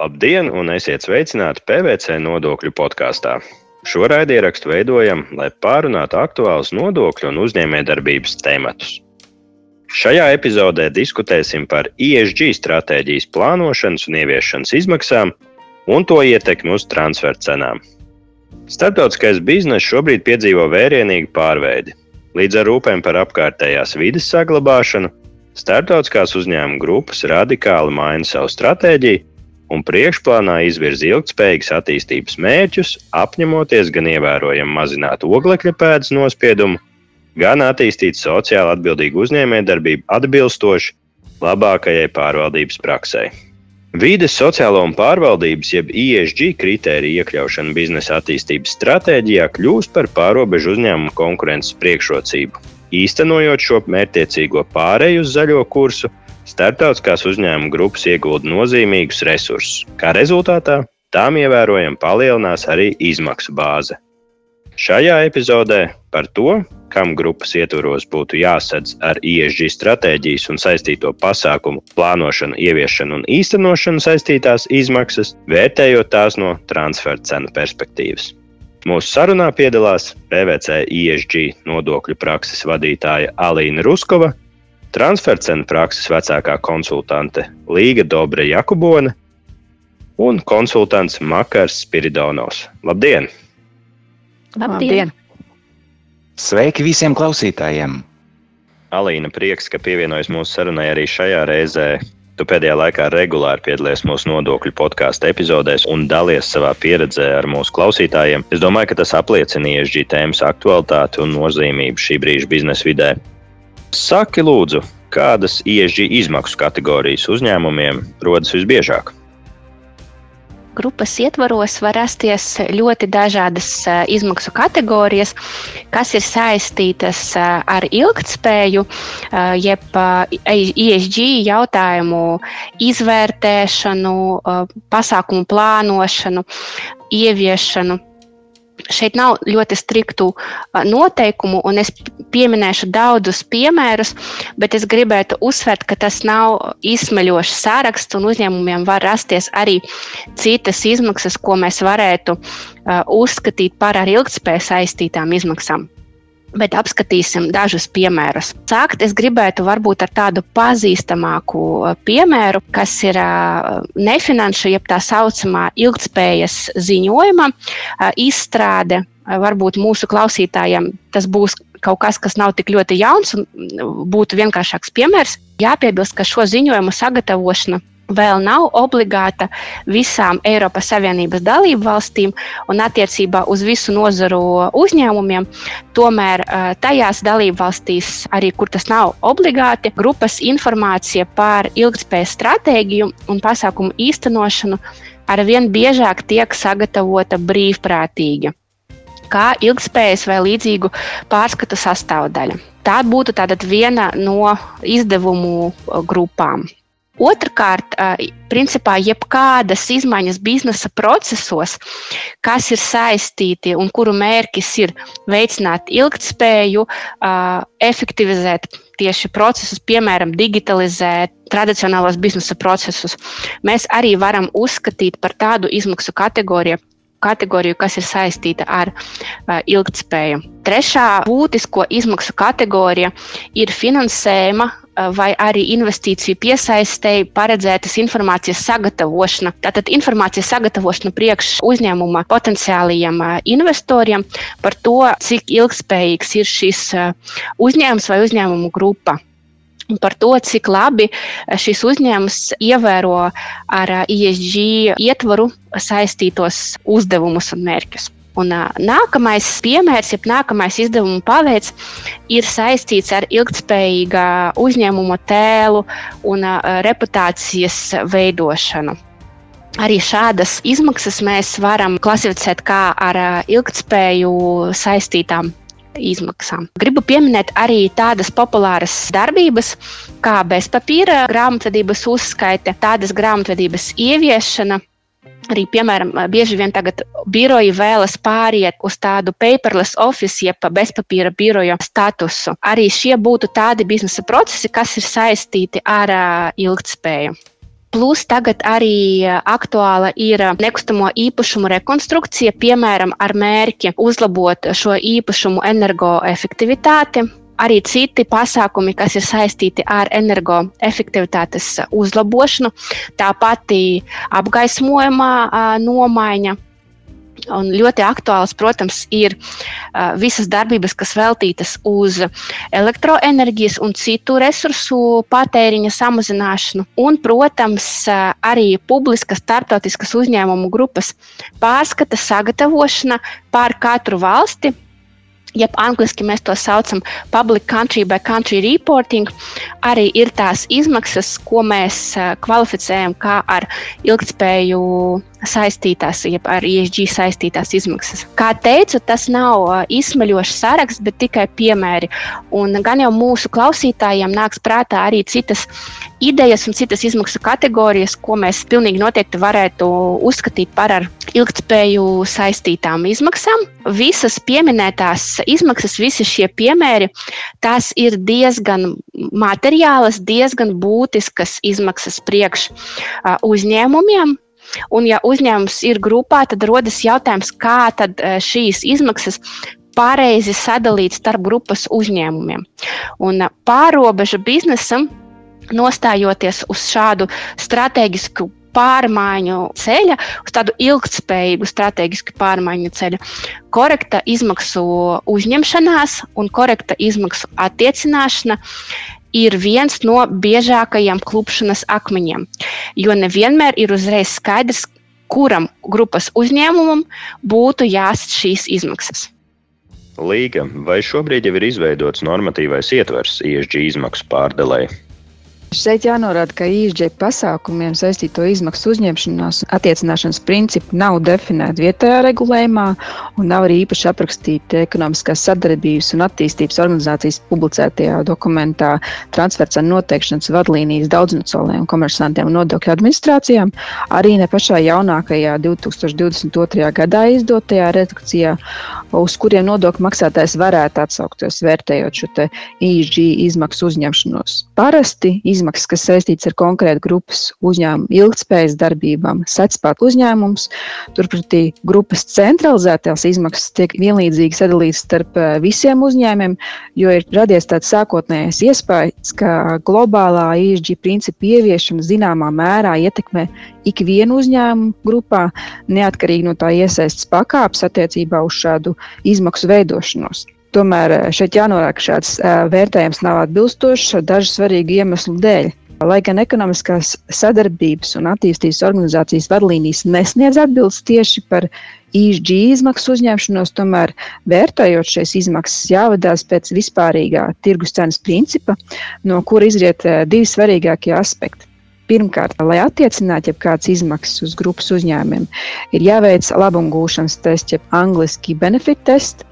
Labdien, un esiet sveicināti PVC nodokļu podkāstā. Šo raidierakstu veidojam, lai pārunātu aktuālus nodokļu un uzņēmējdarbības tematus. Šajā epizodē diskutēsim par ESG stratēģijas plānošanas un ieviešanas izmaksām un to ietekmi uz transfer cenām. Startautiskais bizness šobrīd piedzīvo vērienīgu pārveidi. Līdz ar rūpēm par apkārtējās vides saglabāšanu, startautiskās uzņēmuma grupas radikāli maina savu stratēģiju un priekšplānā izvirza ilgspējīgas attīstības mērķus, apņemoties gan ievērojami mazināt oglekļa pēdas nospiedumu, gan attīstīt sociāli atbildīgu uzņēmējdarbību atbilstoši labākajai pārvaldības praksē. Vīdes sociālo un pārvaldības, jeb ESG kritēriju iekļaušana biznesa attīstības stratēģijā kļūst par pārobežu uzņēmumu konkurences priekšrocību. Īstenojot šo mērķtiecīgo pāreju uz zaļo kursu, starptautiskās uzņēmuma grupas iegulda nozīmīgus resursus. Kā rezultātā tām ievērojami palielinās arī izmaksu bāze. Šajā epizodē par to, kam grupas ietvaros būtu jāsadz ar ISG stratēģijas un saistīto pasākumu plānošanu, ieviešanu un īstenošanu saistītās izmaksas, vērtējot tās no transfer cenu perspektīvas. Mūsu sarunā piedalās PVC ISG nodokļu prakses vadītāja Alīna Ruskova transfercenu prakses vecākā konsultante Līga Dobre Jakubone un konsultants Makars Spiridonovs. Labdien! Labdien! Sveiki visiem klausītājiem! Alīna, prieks, ka pievienojas mūsu sarunai arī šajā reizē. Tu pēdējā laikā regulāri piedalies mūsu nodokļu podkāstu epizodēs un dalies savā pieredzē ar mūsu klausītājiem. Es domāju, ka tas apliecina tēmas aktualitāti un nozīmību šī brīža biznesa vidē. Saki, lūdzu, kādas ISG izmaksu kategorijas uzņēmumiem rodas visbiežāk? grupas ietvaros var rasties ļoti dažādas izmaksu kategorijas, kas ir saistītas ar ilgspēju, jeb ESG jautājumu izvērtēšanu, pasākumu plānošanu, ieviešanu šeit nav ļoti striktu noteikumu, un es pieminēšu daudzus piemērus, bet es gribētu uzsvērt, ka tas nav izsmeļošs saraksts, un uzņēmumiem var rasties arī citas izmaksas, ko mēs varētu uzskatīt par ar ilgspēju saistītām izmaksām bet apskatīsim dažus piemērus. Sākt es gribētu varbūt ar tādu pazīstamāku uh, piemēru, kas ir uh, nefinanšu, jeb tā saucamā ilgspējas ziņojuma uh, izstrāde. Varbūt mūsu klausītājiem tas būs kaut kas, kas nav tik ļoti jauns un būtu vienkāršāks piemērs. Jāpiebilst, ka šo ziņojumu sagatavošana vēl nav obligāta visām Eiropas Savienības dalību valstīm un attiecībā uz visu nozaru uzņēmumiem. Tomēr eh, tajās dalību valstīs, arī kur tas nav obligāti, grupas informācija par ilgspējas stratēģiju un pasākumu īstenošanu arvien biežāk tiek sagatavota brīvprātīgi kā ilgspējas vai līdzīgu pārskatu sastāvdaļa. Tā būtu viena no izdevumu grupām. Otrakārt, principā, jebkādas izmaiņas biznesa procesos, kas ir saistīti un kuru mērķis ir veicināt ilgspēju, efektivizēt tieši procesus, piemēram, digitalizēt tradicionālos biznesa procesus, mēs arī varam uzskatīt par tādu izmaksu kategoriju, kategoriju, kas ir saistīta ar uh, ilgspēju. Trešā būtisko izmaksu kategorija ir finansējuma uh, vai arī investīciju piesaistēji paredzētas informācijas sagatavošana. Tātad informācijas sagatavošana priekš uzņēmuma potenciālajiem uh, investoriem par to, cik ilgspējīgs ir šis uzņēmums vai uzņēmumu grupa par to, cik labi šis uzņēmums ievēro ar ISG eh, ietvaru saistītos uzdevumus un mērķus. Un, nākamais piemērs, jeb nākamais izdevuma paveids, ir saistīts ar ilgspējīgā uzņēmuma tēlu un reputācijas veidošanu. Arī šādas izmaksas mēs varam klasificēt kā ar ilgspēju saistītām izmaksām. Gribu pieminēt arī tādas populāras darbības, kā bezpapīra grāmatvedības uzskaite, tādas grāmatvedības ieviešana. Arī, piemēram, bieži vien tagad biroji vēlas pāriet uz tādu paperless office, jeb bezpapīra biroja statusu. Arī šie būtu tādi biznesa procesi, kas ir saistīti ar uh, ilgspēju. Plus tagad arī aktuāla ir nekustamo īpašumu rekonstrukcija, piemēram, ar mērķi uzlabot šo īpašumu energoefektivitāti, arī citi pasākumi, kas ir saistīti ar energoefektivitātes uzlabošanu, tāpat apgaismojumā nomaiņa. Un ļoti aktuāls, protams, ir uh, visas darbības, kas veltītas uz elektroenerģijas un citu resursu patēriņa samazināšanu. Un, protams, uh, arī publiskas starptautiskas uzņēmumu grupas pārskata sagatavošana pār katru valsti jeb angļuiski mēs to saucam par public country by country reporting, arī ir tās izmaksas, ko mēs kvalificējam kā ar ilgspēju saistītās, jeb ar ESG saistītās izmaksas. Kā teicu, tas nav izsmeļošs saraksts, bet tikai piemēri. Un gan jau mūsu klausītājiem nāks prātā arī citas idejas un citas izmaksu kategorijas, ko mēs pilnīgi noteikti varētu uzskatīt par ar ilgspēju saistītām izmaksām. Visas pieminētās izmaksas, visi šie piemēri, tās ir diezgan materiālas, diezgan būtiskas izmaksas priekš uzņēmumiem. Un, ja uzņēmums ir grupā, tad rodas jautājums, kā eh, šīs izmaksas pareizi sadalīt starp grupas uzņēmumiem. Un eh, pārobežu biznesam, nostājoties uz šādu strateģisku pārmaiņu ceļa, uz tādu ilgspējīgu strateģisku pārmaiņu ceļu. Korekta izmaksu uzņemšanās un korekta izmaksu attiecināšana ir viens no biežākajiem klupšanas akmeņiem, jo nevienmēr ir uzreiz skaidrs, kuram grupas uzņēmumam būtu jāsat šīs izmaksas. Līga, vai šobrīd jau ir izveidots normatīvais ietvers ISG izmaksu pārdalēji? Šeit jānorāda, ka ISG pasākumiem saistīto izmaksu uzņemšanās attiecināšanas principi nav definēti vietējā regulējumā un nav arī īpaši aprakstīti ekonomiskās sadarbības un attīstības organizācijas publicētajā dokumentā transfers ar noteikšanas vadlīnijas daudznacionālajiem komersantiem un nodokļu administrācijām, arī ne pašā jaunākajā 2022. gadā izdotajā redakcijā, uz kuriem nodokļu maksātājs varētu atsaukties, vērtējot šo ISG izmaksu uzņemšanos. Parasti izmaksas, kas saistītas ar konkrētu grupas uzņēmumu ilgspējas darbībām, secpāt uzņēmums. Turpretī grupas centralizētās izmaksas tiek vienlīdzīgi sadalītas starp eh, visiem uzņēmumiem, jo ir radies tāds sākotnējais iespējas, ka globālā ISG principu ieviešana zināmā mērā ietekmē ikvienu uzņēmumu grupā, neatkarīgi no tā iesaistas pakāpes attiecībā uz šādu izmaksu veidošanos. Tomēr eh, šeit jānorāda, ka šāds eh, vērtējums nav atbilstošs dažu svarīgu iemeslu dēļ. Lai gan ekonomiskās sadarbības un attīstības organizācijas vadlīnijas nesniedz atbildes tieši par ISG izmaksu uzņemšanos, tomēr vērtējot šīs izmaksas, jāvadās pēc vispārīgā tirgus cenas principa, no kura izriet eh, divi svarīgākie aspekti. Pirmkārt, lai attiecinātu jebkādas izmaksas uz grupas uzņēmumiem, ir jāveic labumgūšanas tests, jeb angļuiski benefit test,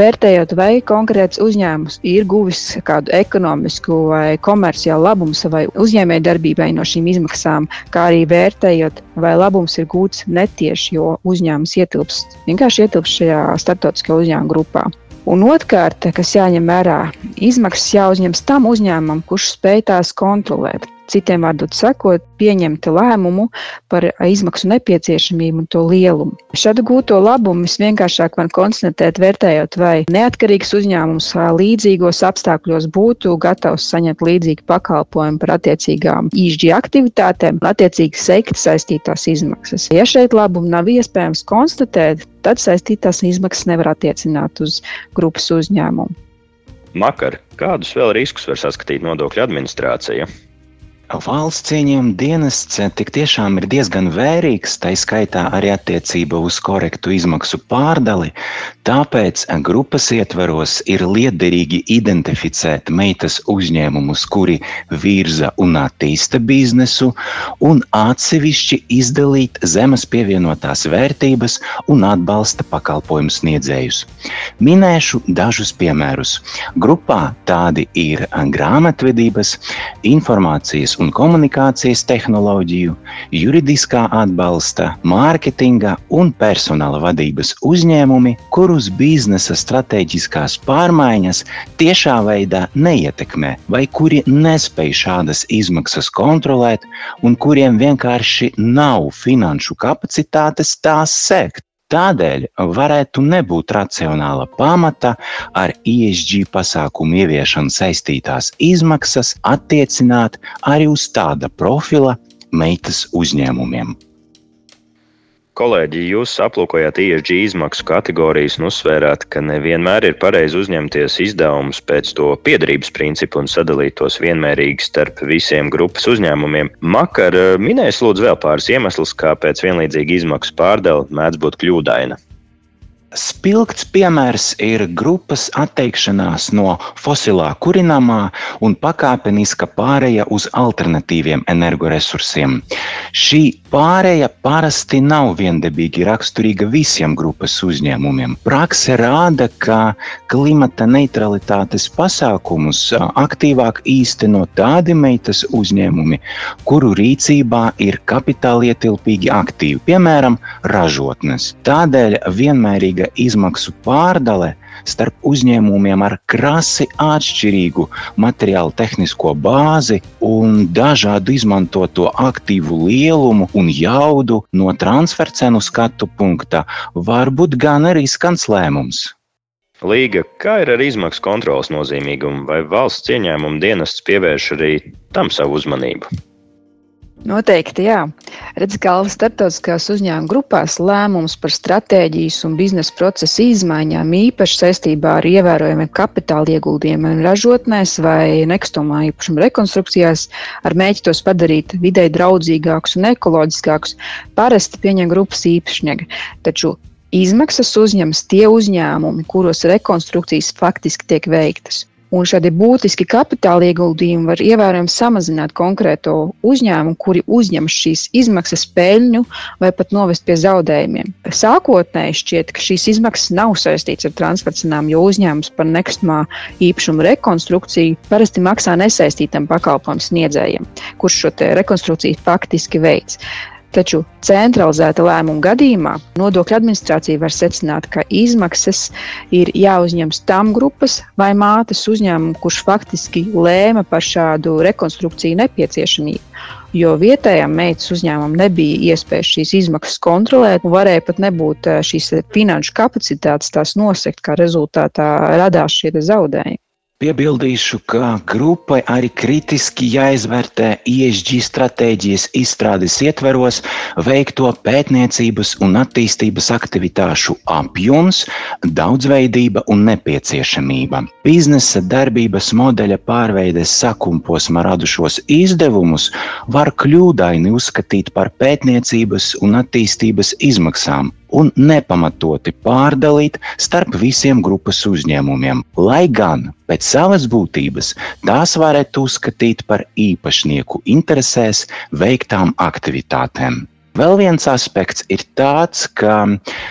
vērtējot, vai konkrēts uzņēmums ir guvis kādu ekonomisku vai komerciālu labumu savai uzņēmējdarbībai no šīm izmaksām, kā arī vērtējot, vai labums ir gūts netieši, jo uzņēmums ietilpst, vienkārši ietilpst šajā starptautiskajā uzņēmuma grupā. Un otrkārt, kas jāņem vērā, izmaksas jāuzņemas tam uzņēmumam, kurš spēj tās kontrolēt. Citiem vārdiem sakot, pieņemt lēmumu par izmaksu nepieciešamību un to lielumu. Šādu gūto labumu visvienkāršāk var konstatēt, vērtējot, vai neatkarīgs uzņēmums līdzīgos apstākļos būtu gatavs saņemt līdzīgu pakalpojumu par attiecīgām īžģi aktivitātēm un attiecīgi sekt saistītās izmaksas. Ja šeit labumu nav iespējams konstatēt, tad saistītās izmaksas nevar attiecināt uz grupas uzņēmumu. Makar, kādus vēl riskus var saskatīt nodokļu administrācija? Valsts ieņēmuma dienests tik tiešām ir diezgan vērīgs, tā skaitā arī attiecībā uz korektu izmaksu pārdali. Tāpēc grupas ietvaros ir liederīgi identificēt meitas uzņēmumus, kuri virza un attīsta biznesu, un atsevišķi izdalīt zemes pievienotās vērtības un atbalsta pakalpojumu sniedzējus. Minēšu dažus piemērus. Grupā tādi ir grāmatvedības, informācijas un komunikācijas tehnoloģiju, juridiskā atbalsta, mārketinga un personāla vadības uzņēmumi, kurus biznesa stratēģiskās pārmaiņas tiešā veidā neietekmē, vai kuri nespēj šādas izmaksas kontrolēt, un kuriem vienkārši nav finanšu kapacitātes tās sekt. Tādēļ varētu nebūt racionāla pamata ar ISG pasākumu ieviešanu saistītās izmaksas attiecināt arī uz tāda profila meitas uzņēmumiem. Kolēģi, jūs aplūkojāt ISG izmaksu kategorijas un uzsvērāt, ka nevienmēr ir pareizi uzņemties izdevumus pēc to piedarības principu un sadalīt tos vienmērīgi starp visiem grupas uzņēmumiem. Makar minēs lūdzu vēl pāris iemeslus, kāpēc vienlīdzīga izmaksu pārdala mēdz būt kļūdaina. Spilgts piemērs ir grupas atteikšanās no fosilā kurināmā un pakāpeniska pāreja uz alternatīviem energoresursiem. Šī pāreja parasti nav viendabīgi raksturīga visiem grupas uzņēmumiem. Prakse rāda, ka klimata neutralitātes pasākumus aktīvāk īsteno tādi meitas uzņēmumi, kuru rīcībā ir kapitālietilpīgi aktīvi, piemēram, ražotnes. Tādēļ vienmērīgi vienlīdzīga izmaksu pārdale starp uzņēmumiem ar krasi atšķirīgu materiālu tehnisko bāzi un dažādu izmantoto aktīvu lielumu un jaudu no transfercenu skatu punkta var būt gan riskants lēmums. Līga, kā ir ar izmaksu kontrolas nozīmīgumu, vai valsts ieņēmuma dienests pievērš arī tam savu uzmanību? Noteikti, jā. Redz, galvas starptautiskās uzņēmuma grupās lēmums par stratēģijas un biznesa procesa izmaiņām īpaši saistībā ar ievērojamiem kapitāla ieguldījumiem ražotnēs vai nekustamā īpašuma rekonstrukcijās ar mēģi tos padarīt videi draudzīgākus un ekoloģiskākus, parasti pieņem grupas īpašnieki. Taču izmaksas uzņemas tie uzņēmumi, kuros rekonstrukcijas faktiski tiek veiktas. Un šādi būtiski kapitāla ieguldījumi var ievērojami samazināt konkrēto uzņēmumu, kuri uzņem šīs izmaksas peļņu vai pat novest pie zaudējumiem. Sākotnēji šķiet, ka šīs izmaksas nav saistītas ar transfercenām, jo uzņēmums par nekustamā īpašuma rekonstrukciju parasti maksā nesaistītam pakalpojumu sniedzējiem, kurš šo rekonstrukciju faktiski veids. Taču centralizēta lēmuma gadījumā nodokļu administrācija var secināt, ka izmaksas ir jāuzņemas tam grupas vai mātes uzņēmumam, kurš faktiski lēma par šādu rekonstrukciju nepieciešamību. Jo vietējām meitas uzņēmumam nebija iespējas šīs izmaksas kontrolēt, un varēja pat nebūt eh, šīs finanšu kapacitātes tās nosegt, kā rezultātā radās šie zaudējumi. Piebildīšu, ka grupai arī kritiski jāizvērtē ISG stratēģijas izstrādes ietveros veikto pētniecības un attīstības aktivitāšu apjoms, daudzveidība un nepieciešamība. Biznesa darbības modeļa pārveides sakumposma radušos izdevumus var kļūdaini uzskatīt par pētniecības un attīstības izmaksām un nepamatoti pārdalīt starp visiem grupas uzņēmumiem, lai gan pēc savas būtības tās varētu uzskatīt par īpašnieku interesēs veiktām aktivitātēm. Vēl viens aspekts ir tāds, ka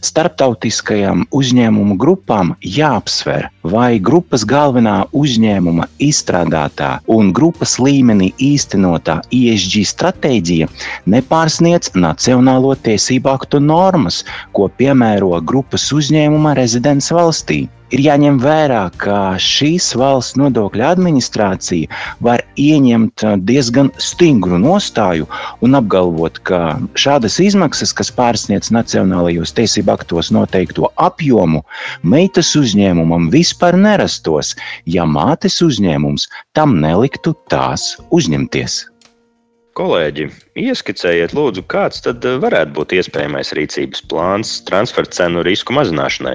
starptautiskajām uzņēmumu grupām jāapsver, vai grupas galvenā uzņēmuma izstrādātā un grupas līmenī īstenotā ISG stratēģija nepārsniedz nacionālo tiesību aktu normas, ko piemēro grupas uzņēmuma rezidents valstī. Ir jāņem vērā, ka šīs valsts nodokļu administrācija var ieņemt diezgan stingru nostāju un apgalvot, ka šādas izmaksas, kas pārsniedz nacionālajos tiesību aktos noteikto apjomu, meitas uzņēmumam vispār nerastos, ja mātes uzņēmums tam neliktu tās uzņemties. Kolēģi, ieskicējiet, lūdzu, kāds tad varētu būt iespējamais rīcības plāns transfer cenu risku mazināšanai?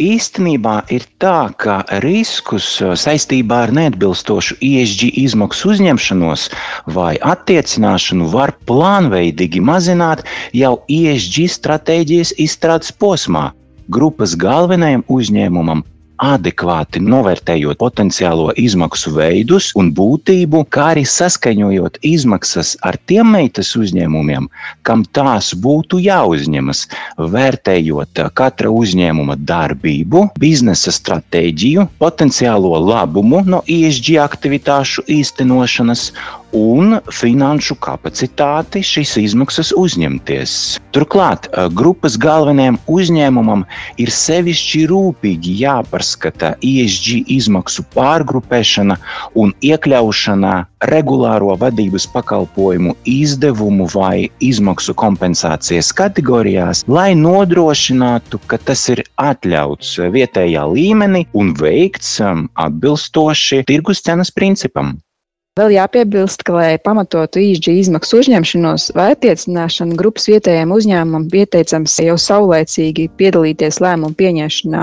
Īstenībā ir tā, ka riskus uh, saistībā ar neatbilstošu ISG izmaksu uzņemšanos vai attiecināšanu var plānveidīgi mazināt jau ISG stratēģijas izstrādes posmā. Grupas galvenajam uzņēmumam adekvāti novērtējot potenciālo izmaksu veidus un būtību, kā arī saskaņojot izmaksas ar tiem meitas uzņēmumiem, kam tās būtu jāuzņemas, vērtējot katra uzņēmuma darbību, biznesa stratēģiju, potenciālo labumu no ISG aktivitāšu īstenošanas un finanšu kapacitāti šīs izmaksas uzņemties. Turklāt grupas galvenajam uzņēmumam ir sevišķi rūpīgi jāpārskata ISG izmaksu pārgrupēšana un iekļaušana regulāro vadības pakalpojumu izdevumu vai izmaksu kompensācijas kategorijās, lai nodrošinātu, ka tas ir atļauts vietējā līmenī un veikts atbilstoši tirgus cenas principam. Vēl jāpiebilst, ka, lai pamatotu īņķa izmaksu uzņemšanos vai attiecināšanu, grupas vietējiem uzņēmumam ieteicams jau saulēcīgi piedalīties lēmumu pieņemšanā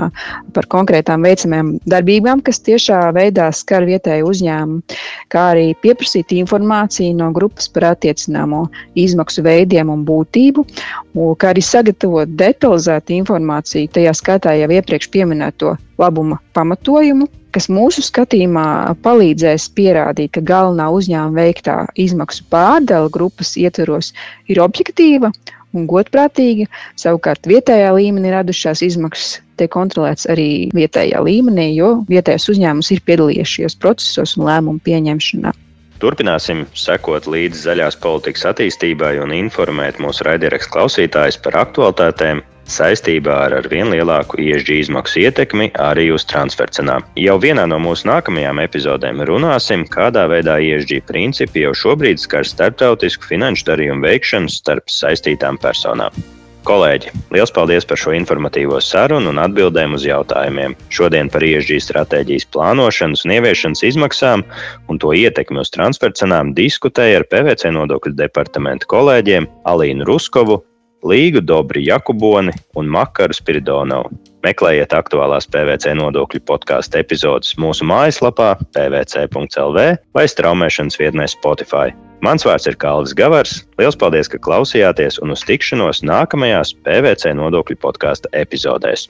par konkrētām veicamajām darbībām, kas tiešā veidā skar vietēju uzņēmumu, kā arī pieprasīt informāciju no grupas par attiecināmo izmaksu veidiem un būtību, kā arī sagatavot detalizētu informāciju, tajā skaitā jau iepriekš pieminēto labuma pamatojumu kas mūsu skatījumā palīdzēs pierādīt, ka galvenā uzņēmuma veiktā izmaksu pārdala grupas ietvaros ir objektīva un godprātīga. Savukārt vietējā līmenī radušās izmaksas tiek kontrolētas arī vietējā līmenī, jo vietējais uzņēmums ir piedalījies šajos procesos un lēmumu pieņemšanā. Turpināsim sekot līdzi zaļās politikas attīstībai un informēt mūsu raidierakstu klausītājus par aktualitātēm saistībā ar arvien lielāku iežģī izmaksu ietekmi arī uz transfercenām. Jau vienā no mūsu nākamajām epizodēm runāsim, kādā veidā iežģī principi jau šobrīd skar starptautisku finanšu darījumu veikšanu starp saistītām personām. Kolēģi, liels paldies par šo informatīvo sarunu un atbildēm uz jautājumiem. Šodien par iežģī stratēģijas plānošanas un ieviešanas izmaksām un to ietekmi uz transfercenām diskutēja ar PVC nodokļu departamenta kolēģiem Alīnu Ruskovu Līgu Dobri Jakuboni un Makaru Spiridonovu. Meklējiet aktuālās PVC nodokļu podkāstu epizodes mūsu mājaslapā, pvc.lv vai straumēšanas vietnē Spotify. Mans vārds ir Kalvis Gavars. Lielas paldies, ka klausījāties un uz tikšanos nākamajās PVC nodokļu podkāstu epizodēs.